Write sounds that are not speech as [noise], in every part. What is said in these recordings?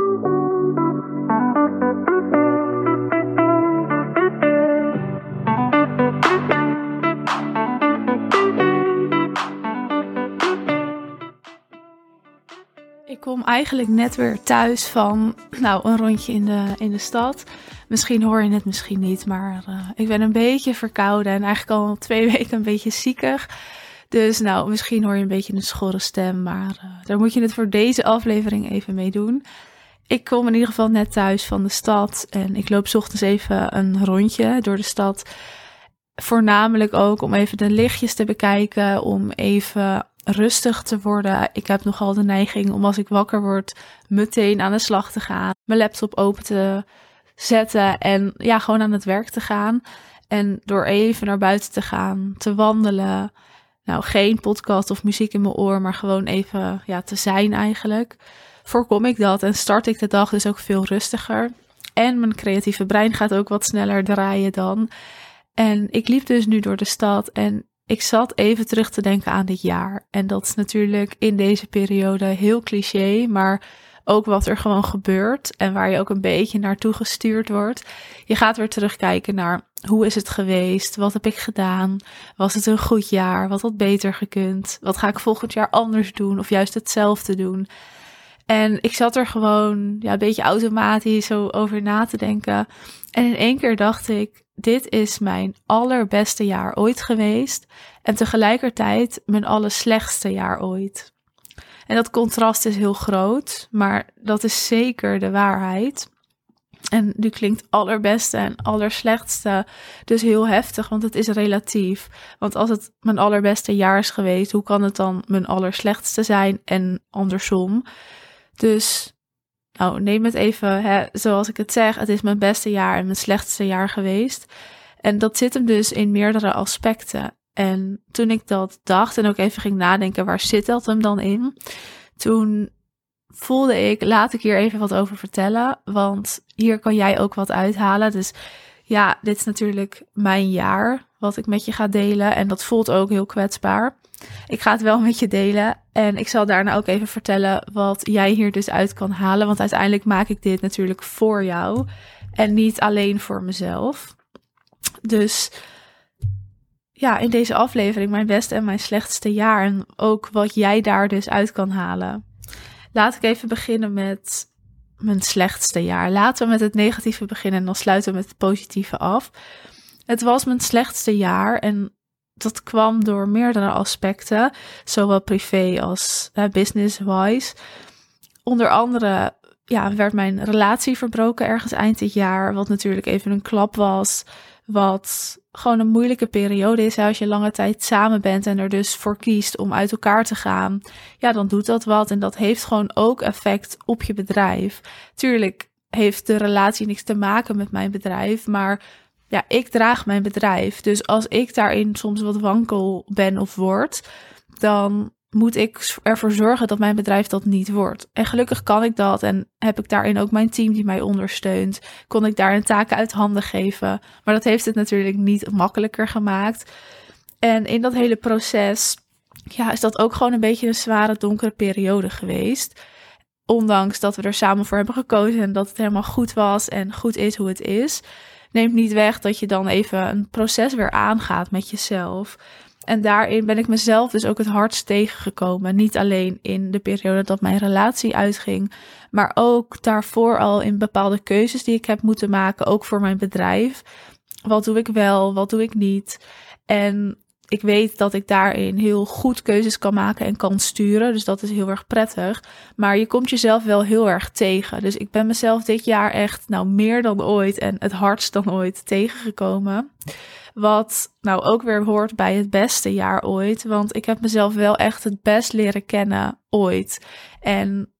Ik kom eigenlijk net weer thuis van nou, een rondje in de, in de stad. Misschien hoor je het misschien niet, maar uh, ik ben een beetje verkouden en eigenlijk al twee [laughs] weken een beetje ziekig. Dus nou, misschien hoor je een beetje een schorre stem, maar uh, daar moet je het voor deze aflevering even mee doen. Ik kom in ieder geval net thuis van de stad en ik loop ochtends even een rondje door de stad. Voornamelijk ook om even de lichtjes te bekijken, om even rustig te worden. Ik heb nogal de neiging om als ik wakker word meteen aan de slag te gaan, mijn laptop open te zetten en ja, gewoon aan het werk te gaan. En door even naar buiten te gaan, te wandelen. Nou, geen podcast of muziek in mijn oor, maar gewoon even ja, te zijn eigenlijk. Voorkom ik dat en start ik de dag dus ook veel rustiger. En mijn creatieve brein gaat ook wat sneller draaien dan. En ik liep dus nu door de stad en ik zat even terug te denken aan dit jaar. En dat is natuurlijk in deze periode heel cliché, maar ook wat er gewoon gebeurt en waar je ook een beetje naartoe gestuurd wordt. Je gaat weer terugkijken naar hoe is het geweest? Wat heb ik gedaan? Was het een goed jaar? Wat had beter gekund? Wat ga ik volgend jaar anders doen of juist hetzelfde doen? En ik zat er gewoon ja, een beetje automatisch zo over na te denken. En in één keer dacht ik, dit is mijn allerbeste jaar ooit geweest. En tegelijkertijd mijn allerslechtste jaar ooit. En dat contrast is heel groot, maar dat is zeker de waarheid. En nu klinkt allerbeste en allerslechtste dus heel heftig, want het is relatief. Want als het mijn allerbeste jaar is geweest, hoe kan het dan mijn allerslechtste zijn en andersom? Dus nou, neem het even hè, zoals ik het zeg. Het is mijn beste jaar en mijn slechtste jaar geweest. En dat zit hem dus in meerdere aspecten. En toen ik dat dacht en ook even ging nadenken, waar zit dat hem dan in? Toen voelde ik, laat ik hier even wat over vertellen, want hier kan jij ook wat uithalen. Dus ja, dit is natuurlijk mijn jaar wat ik met je ga delen en dat voelt ook heel kwetsbaar. Ik ga het wel met je delen en ik zal daarna ook even vertellen wat jij hier dus uit kan halen, want uiteindelijk maak ik dit natuurlijk voor jou en niet alleen voor mezelf. Dus ja, in deze aflevering mijn beste en mijn slechtste jaar. En ook wat jij daar dus uit kan halen. Laat ik even beginnen met mijn slechtste jaar. Laten we met het negatieve beginnen en dan sluiten we met het positieve af. Het was mijn slechtste jaar en dat kwam door meerdere aspecten, zowel privé als business-wise. Onder andere ja, werd mijn relatie verbroken ergens eind dit jaar, wat natuurlijk even een klap was. Wat gewoon een moeilijke periode is. Als je lange tijd samen bent en er dus voor kiest om uit elkaar te gaan. Ja, dan doet dat wat. En dat heeft gewoon ook effect op je bedrijf. Tuurlijk heeft de relatie niks te maken met mijn bedrijf. Maar ja, ik draag mijn bedrijf. Dus als ik daarin soms wat wankel ben of word, dan moet ik ervoor zorgen dat mijn bedrijf dat niet wordt. En gelukkig kan ik dat en heb ik daarin ook mijn team die mij ondersteunt. Kon ik daar een taken uit handen geven. Maar dat heeft het natuurlijk niet makkelijker gemaakt. En in dat hele proces ja, is dat ook gewoon een beetje een zware, donkere periode geweest. Ondanks dat we er samen voor hebben gekozen en dat het helemaal goed was en goed is hoe het is. Neemt niet weg dat je dan even een proces weer aangaat met jezelf. En daarin ben ik mezelf dus ook het hardst tegengekomen. Niet alleen in de periode dat mijn relatie uitging, maar ook daarvoor al in bepaalde keuzes die ik heb moeten maken, ook voor mijn bedrijf. Wat doe ik wel, wat doe ik niet? En ik weet dat ik daarin heel goed keuzes kan maken en kan sturen. Dus dat is heel erg prettig. Maar je komt jezelf wel heel erg tegen. Dus ik ben mezelf dit jaar echt nou meer dan ooit en het hardst dan ooit tegengekomen. Wat nou ook weer hoort bij het beste jaar ooit. Want ik heb mezelf wel echt het best leren kennen ooit. En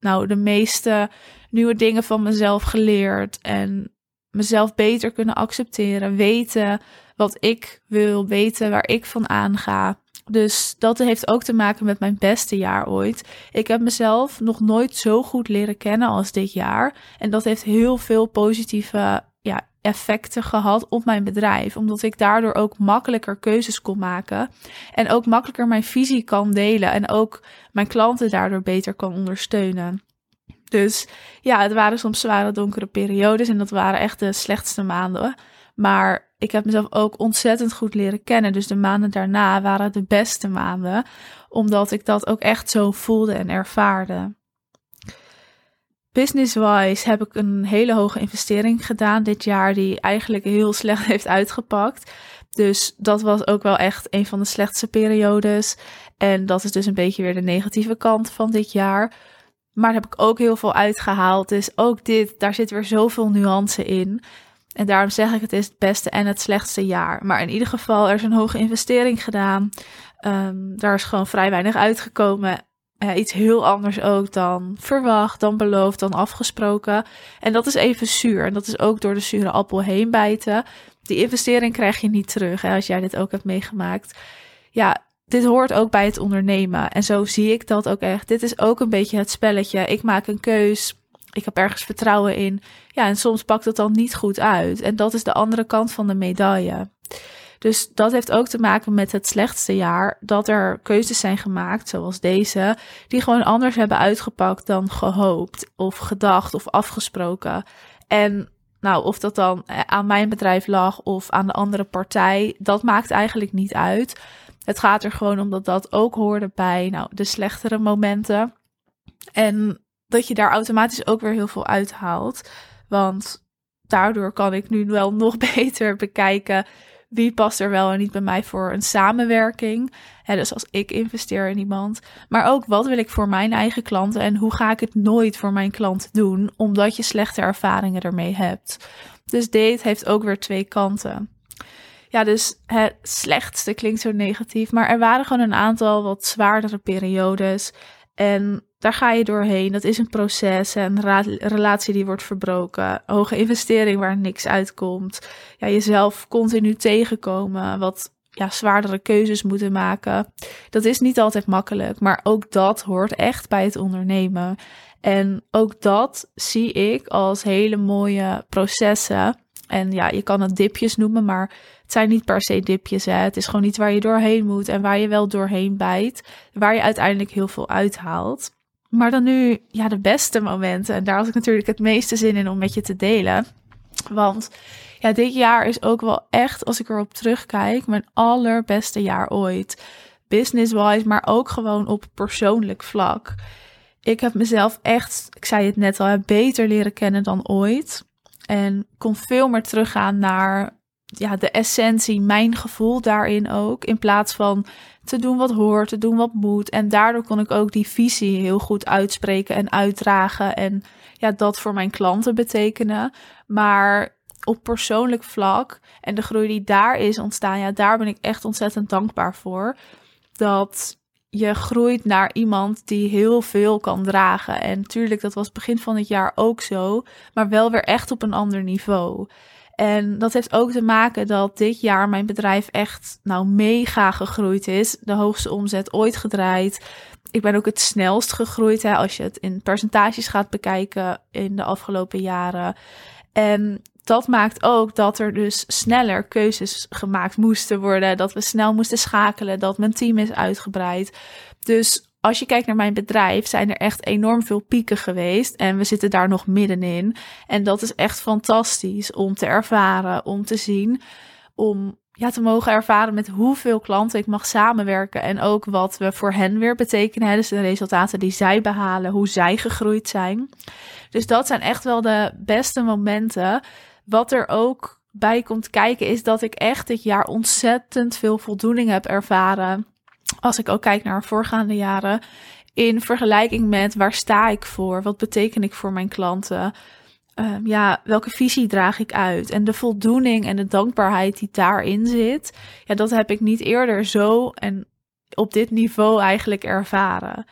nou, de meeste nieuwe dingen van mezelf geleerd. En mezelf beter kunnen accepteren. Weten wat ik wil, weten waar ik van aanga. Dus dat heeft ook te maken met mijn beste jaar ooit. Ik heb mezelf nog nooit zo goed leren kennen als dit jaar. En dat heeft heel veel positieve ja, effecten gehad op mijn bedrijf. Omdat ik daardoor ook makkelijker keuzes kon maken. En ook makkelijker mijn visie kan delen. En ook mijn klanten daardoor beter kan ondersteunen. Dus ja, het waren soms zware donkere periodes en dat waren echt de slechtste maanden. Maar ik heb mezelf ook ontzettend goed leren kennen. Dus de maanden daarna waren de beste maanden, omdat ik dat ook echt zo voelde en ervaarde. Business-wise heb ik een hele hoge investering gedaan dit jaar, die eigenlijk heel slecht heeft uitgepakt. Dus dat was ook wel echt een van de slechtste periodes. En dat is dus een beetje weer de negatieve kant van dit jaar. Maar heb ik ook heel veel uitgehaald. Dus ook dit, daar zit weer zoveel nuance in. En daarom zeg ik, het is het beste en het slechtste jaar. Maar in ieder geval, er is een hoge investering gedaan. Ehm, daar is gewoon vrij weinig uitgekomen. Uh, iets heel anders ook dan verwacht, dan beloofd, dan afgesproken. En dat is even zuur. En dat is ook door de zure appel heen bijten. Die investering krijg je niet terug, hè, als jij dit ook hebt meegemaakt. Ja, dit hoort ook bij het ondernemen. En zo zie ik dat ook echt. Dit is ook een beetje het spelletje. Ik maak een keus. Ik heb ergens vertrouwen in. Ja, en soms pakt het dan niet goed uit. En dat is de andere kant van de medaille. Dus dat heeft ook te maken met het slechtste jaar. Dat er keuzes zijn gemaakt, zoals deze, die gewoon anders hebben uitgepakt dan gehoopt, of gedacht of afgesproken. En nou, of dat dan aan mijn bedrijf lag of aan de andere partij, dat maakt eigenlijk niet uit. Het gaat er gewoon om dat dat ook hoorde bij nou, de slechtere momenten. En dat je daar automatisch ook weer heel veel uithaalt. Want daardoor kan ik nu wel nog [laughs] beter bekijken wie past er wel en niet bij mij voor een samenwerking. Dus als ik investeer in iemand. Maar ook wat wil ik voor mijn eigen klanten en hoe ga ik het nooit voor mijn klanten doen, omdat je slechte ervaringen ermee hebt. Dus dit heeft ook weer twee kanten. Ja, dus het slechtste klinkt zo negatief, maar er waren gewoon een aantal wat zwaardere periodes. En daar ga je doorheen. Dat is een proces, een relatie die wordt verbroken, hoge investering waar niks uitkomt. Ja, jezelf continu tegenkomen, wat ja, zwaardere keuzes moeten maken. Dat is niet altijd makkelijk, maar ook dat hoort echt bij het ondernemen. En ook dat zie ik als hele mooie processen. En ja, je kan het dipjes noemen, maar het zijn niet per se dipjes. Hè. Het is gewoon iets waar je doorheen moet en waar je wel doorheen bijt. Waar je uiteindelijk heel veel uithaalt. Maar dan nu, ja, de beste momenten. En daar had ik natuurlijk het meeste zin in om met je te delen. Want ja, dit jaar is ook wel echt, als ik erop terugkijk, mijn allerbeste jaar ooit. Business-wise, maar ook gewoon op persoonlijk vlak. Ik heb mezelf echt, ik zei het net al, beter leren kennen dan ooit. En kon veel meer teruggaan naar ja, de essentie, mijn gevoel daarin ook. In plaats van te doen wat hoort, te doen wat moet. En daardoor kon ik ook die visie heel goed uitspreken en uitdragen. En ja, dat voor mijn klanten betekenen. Maar op persoonlijk vlak en de groei die daar is ontstaan, ja, daar ben ik echt ontzettend dankbaar voor. Dat je groeit naar iemand die heel veel kan dragen. En natuurlijk, dat was begin van het jaar ook zo, maar wel weer echt op een ander niveau. En dat heeft ook te maken dat dit jaar mijn bedrijf echt nou mega gegroeid is. De hoogste omzet ooit gedraaid. Ik ben ook het snelst gegroeid hè, als je het in percentages gaat bekijken in de afgelopen jaren. En dat maakt ook dat er dus sneller keuzes gemaakt moesten worden. Dat we snel moesten schakelen. Dat mijn team is uitgebreid. Dus als je kijkt naar mijn bedrijf, zijn er echt enorm veel pieken geweest. En we zitten daar nog middenin. En dat is echt fantastisch om te ervaren, om te zien. Om ja, te mogen ervaren met hoeveel klanten ik mag samenwerken. En ook wat we voor hen weer betekenen. Dus de resultaten die zij behalen, hoe zij gegroeid zijn. Dus dat zijn echt wel de beste momenten. Wat er ook bij komt kijken, is dat ik echt dit jaar ontzettend veel voldoening heb ervaren als ik ook kijk naar voorgaande jaren, in vergelijking met waar sta ik voor? Wat beteken ik voor mijn klanten? Ehm, ja, welke visie draag ik uit? En de voldoening en de dankbaarheid die daarin zit, ja, dat heb ik niet eerder zo en op dit niveau eigenlijk ervaren.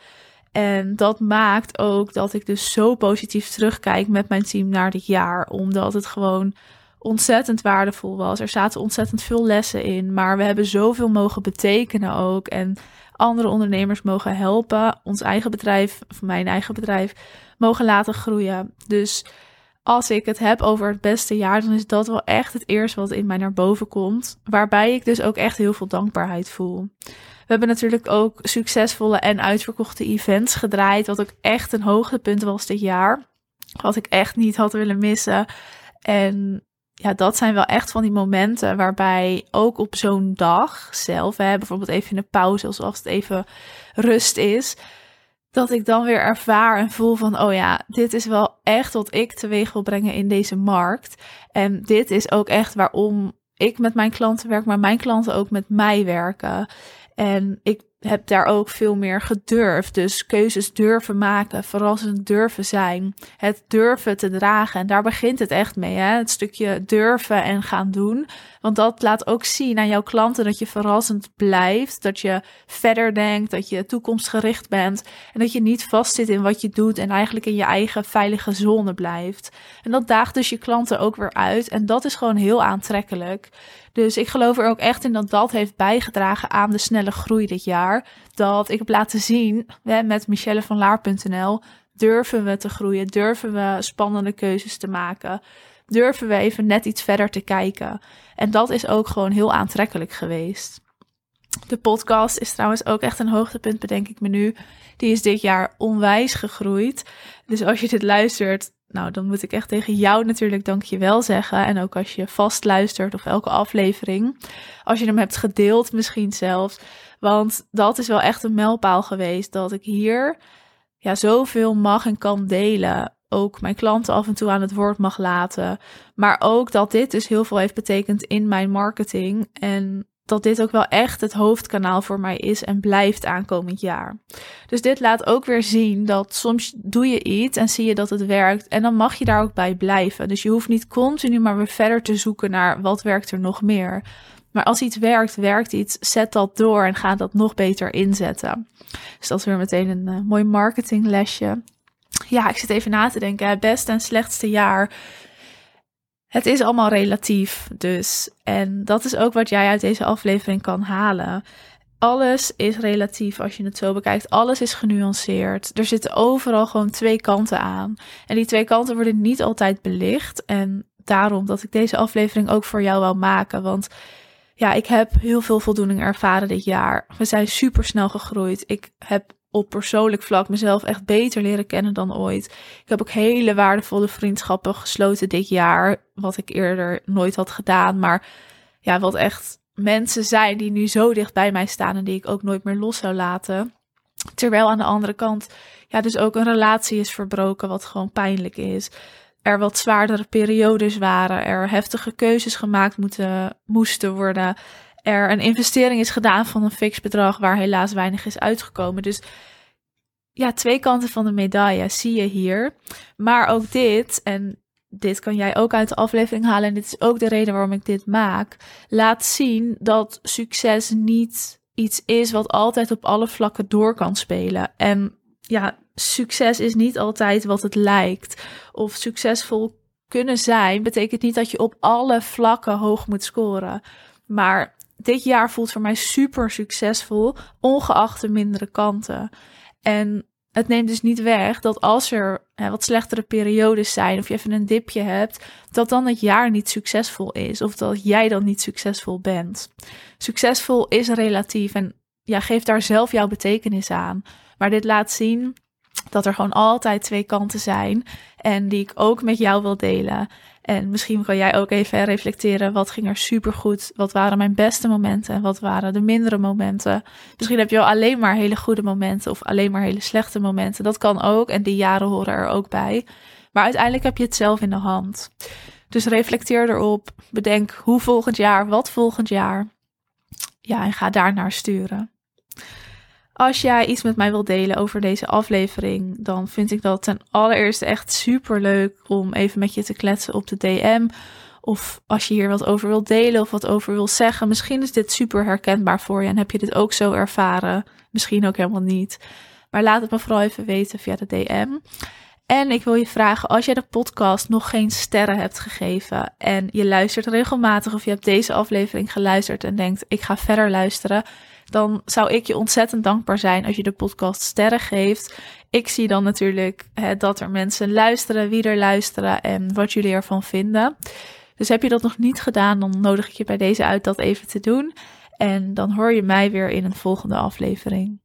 En dat maakt ook dat ik dus zo positief terugkijk met mijn team naar dit jaar, omdat het gewoon ontzettend waardevol was. Er zaten ontzettend veel lessen in, maar we hebben zoveel mogen betekenen ook. En andere ondernemers mogen helpen, ons eigen bedrijf, of mijn eigen bedrijf, mogen laten groeien. Dus als ik het heb over het beste jaar, dan is dat wel echt het eerste wat in mij naar boven komt. Waarbij ik dus ook echt heel veel dankbaarheid voel. We hebben natuurlijk ook succesvolle en uitverkochte events gedraaid, wat ook echt een hoogtepunt was dit jaar. Wat ik echt niet had willen missen. En ja, dat zijn wel echt van die momenten waarbij ook op zo'n dag zelf, hè, bijvoorbeeld even in een pauze, als het even rust is, dat ik dan weer ervaar en voel van, oh ja, dit is wel echt wat ik teweeg wil brengen in deze markt. En dit is ook echt waarom ik met mijn klanten werk, maar mijn klanten ook met mij werken. En ik heb daar ook veel meer gedurfd. Dus keuzes durven maken, verrassend durven zijn. Het durven te dragen. En daar begint het echt mee. Hè? Het stukje durven en gaan doen. Want dat laat ook zien aan jouw klanten dat je verrassend blijft. Dat je verder denkt, dat je toekomstgericht bent. En dat je niet vastzit in wat je doet en eigenlijk in je eigen veilige zone blijft. En dat daagt dus je klanten ook weer uit. En dat is gewoon heel aantrekkelijk. Dus ik geloof er ook echt in dat dat heeft bijgedragen aan de snelle groei dit jaar. Dat ik heb laten zien hè, met Michelle van Laar.nl. Durven we te groeien? Durven we spannende keuzes te maken? Durven we even net iets verder te kijken? En dat is ook gewoon heel aantrekkelijk geweest. De podcast is trouwens ook echt een hoogtepunt, bedenk ik me nu. Die is dit jaar onwijs gegroeid. Dus als je dit luistert, nou, dan moet ik echt tegen jou natuurlijk dankjewel zeggen. En ook als je vast luistert of elke aflevering. Als je hem hebt gedeeld misschien zelfs. Want dat is wel echt een mijlpaal geweest. Dat ik hier ja, zoveel mag en kan delen. Ook mijn klanten af en toe aan het woord mag laten. Maar ook dat dit dus heel veel heeft betekend in mijn marketing. En dat dit ook wel echt het hoofdkanaal voor mij is en blijft aankomend jaar. Dus dit laat ook weer zien dat soms doe je iets en zie je dat het werkt en dan mag je daar ook bij blijven. Dus je hoeft niet continu maar weer verder te zoeken naar wat werkt er nog meer. Maar als iets werkt, werkt iets, zet dat door en ga dat nog beter inzetten. Dus dat is weer meteen een uh, mooi marketinglesje. Ja, ik zit even na te denken. Beste en slechtste jaar het is allemaal relatief dus. En dat is ook wat jij uit deze aflevering kan halen. Alles is relatief als je het zo bekijkt. Alles is genuanceerd. Er zitten overal gewoon twee kanten aan. En die twee kanten worden niet altijd belicht. En daarom dat ik deze aflevering ook voor jou wil maken. Want ja, ik heb heel veel voldoening ervaren dit jaar. We zijn super snel gegroeid. Ik heb op persoonlijk vlak mezelf echt beter leren kennen dan ooit. Ik heb ook hele waardevolle vriendschappen gesloten dit jaar, wat ik eerder nooit had gedaan. Maar ja, wat echt mensen zijn die nu zo dicht bij mij staan en die ik ook nooit meer los zou laten. Terwijl aan de andere kant, ja, dus ook een relatie is verbroken, wat gewoon pijnlijk is. Er wat zwaardere periodes waren, er heftige keuzes gemaakt moeten, moesten worden er een investering is gedaan van een fix bedrag waar helaas weinig is uitgekomen. Dus ja, twee kanten van de medaille zie je hier. Maar ook dit, en dit kan jij ook uit de aflevering halen, en dit is ook de reden waarom ik dit maak, laat zien dat succes niet iets is wat altijd op alle vlakken door kan spelen. En ja, succes is niet altijd wat het lijkt. Of succesvol kunnen zijn betekent niet dat je op alle vlakken hoog moet scoren. Maar dit jaar voelt voor mij super succesvol, ongeacht de mindere kanten. En het neemt dus niet weg dat als er hè, wat slechtere periodes zijn of je even een dipje hebt, dat dan het jaar niet succesvol is of dat jij dan niet succesvol bent. Succesvol is relatief en ja, geef daar zelf jouw betekenis aan. Maar dit laat zien dat er gewoon altijd twee kanten zijn en die ik ook met jou wil delen. En misschien kan jij ook even reflecteren. Wat ging er supergoed? Wat waren mijn beste momenten? En wat waren de mindere momenten? Misschien heb je wel alleen maar hele goede momenten of alleen maar hele slechte momenten. Dat kan ook. En die jaren horen er ook bij. Maar uiteindelijk heb je het zelf in de hand. Dus reflecteer erop. Bedenk hoe volgend jaar, wat volgend jaar. Ja, en ga daar naar sturen. Als jij iets met mij wilt delen over deze aflevering, dan vind ik dat ten allereerste echt super leuk om even met je te kletsen op de DM. Of als je hier wat over wilt delen of wat over wilt zeggen. Misschien is dit super herkenbaar voor je en heb je dit ook zo ervaren. Misschien ook helemaal niet. Maar laat het me vooral even weten via de DM. En ik wil je vragen, als jij de podcast nog geen sterren hebt gegeven en je luistert regelmatig of je hebt deze aflevering geluisterd en denkt, ik ga verder luisteren, dan zou ik je ontzettend dankbaar zijn als je de podcast sterren geeft. Ik zie dan natuurlijk hè, dat er mensen luisteren, wie er luisteren en wat jullie ervan vinden. Dus heb je dat nog niet gedaan, dan nodig ik je bij deze uit dat even te doen. En dan hoor je mij weer in een volgende aflevering.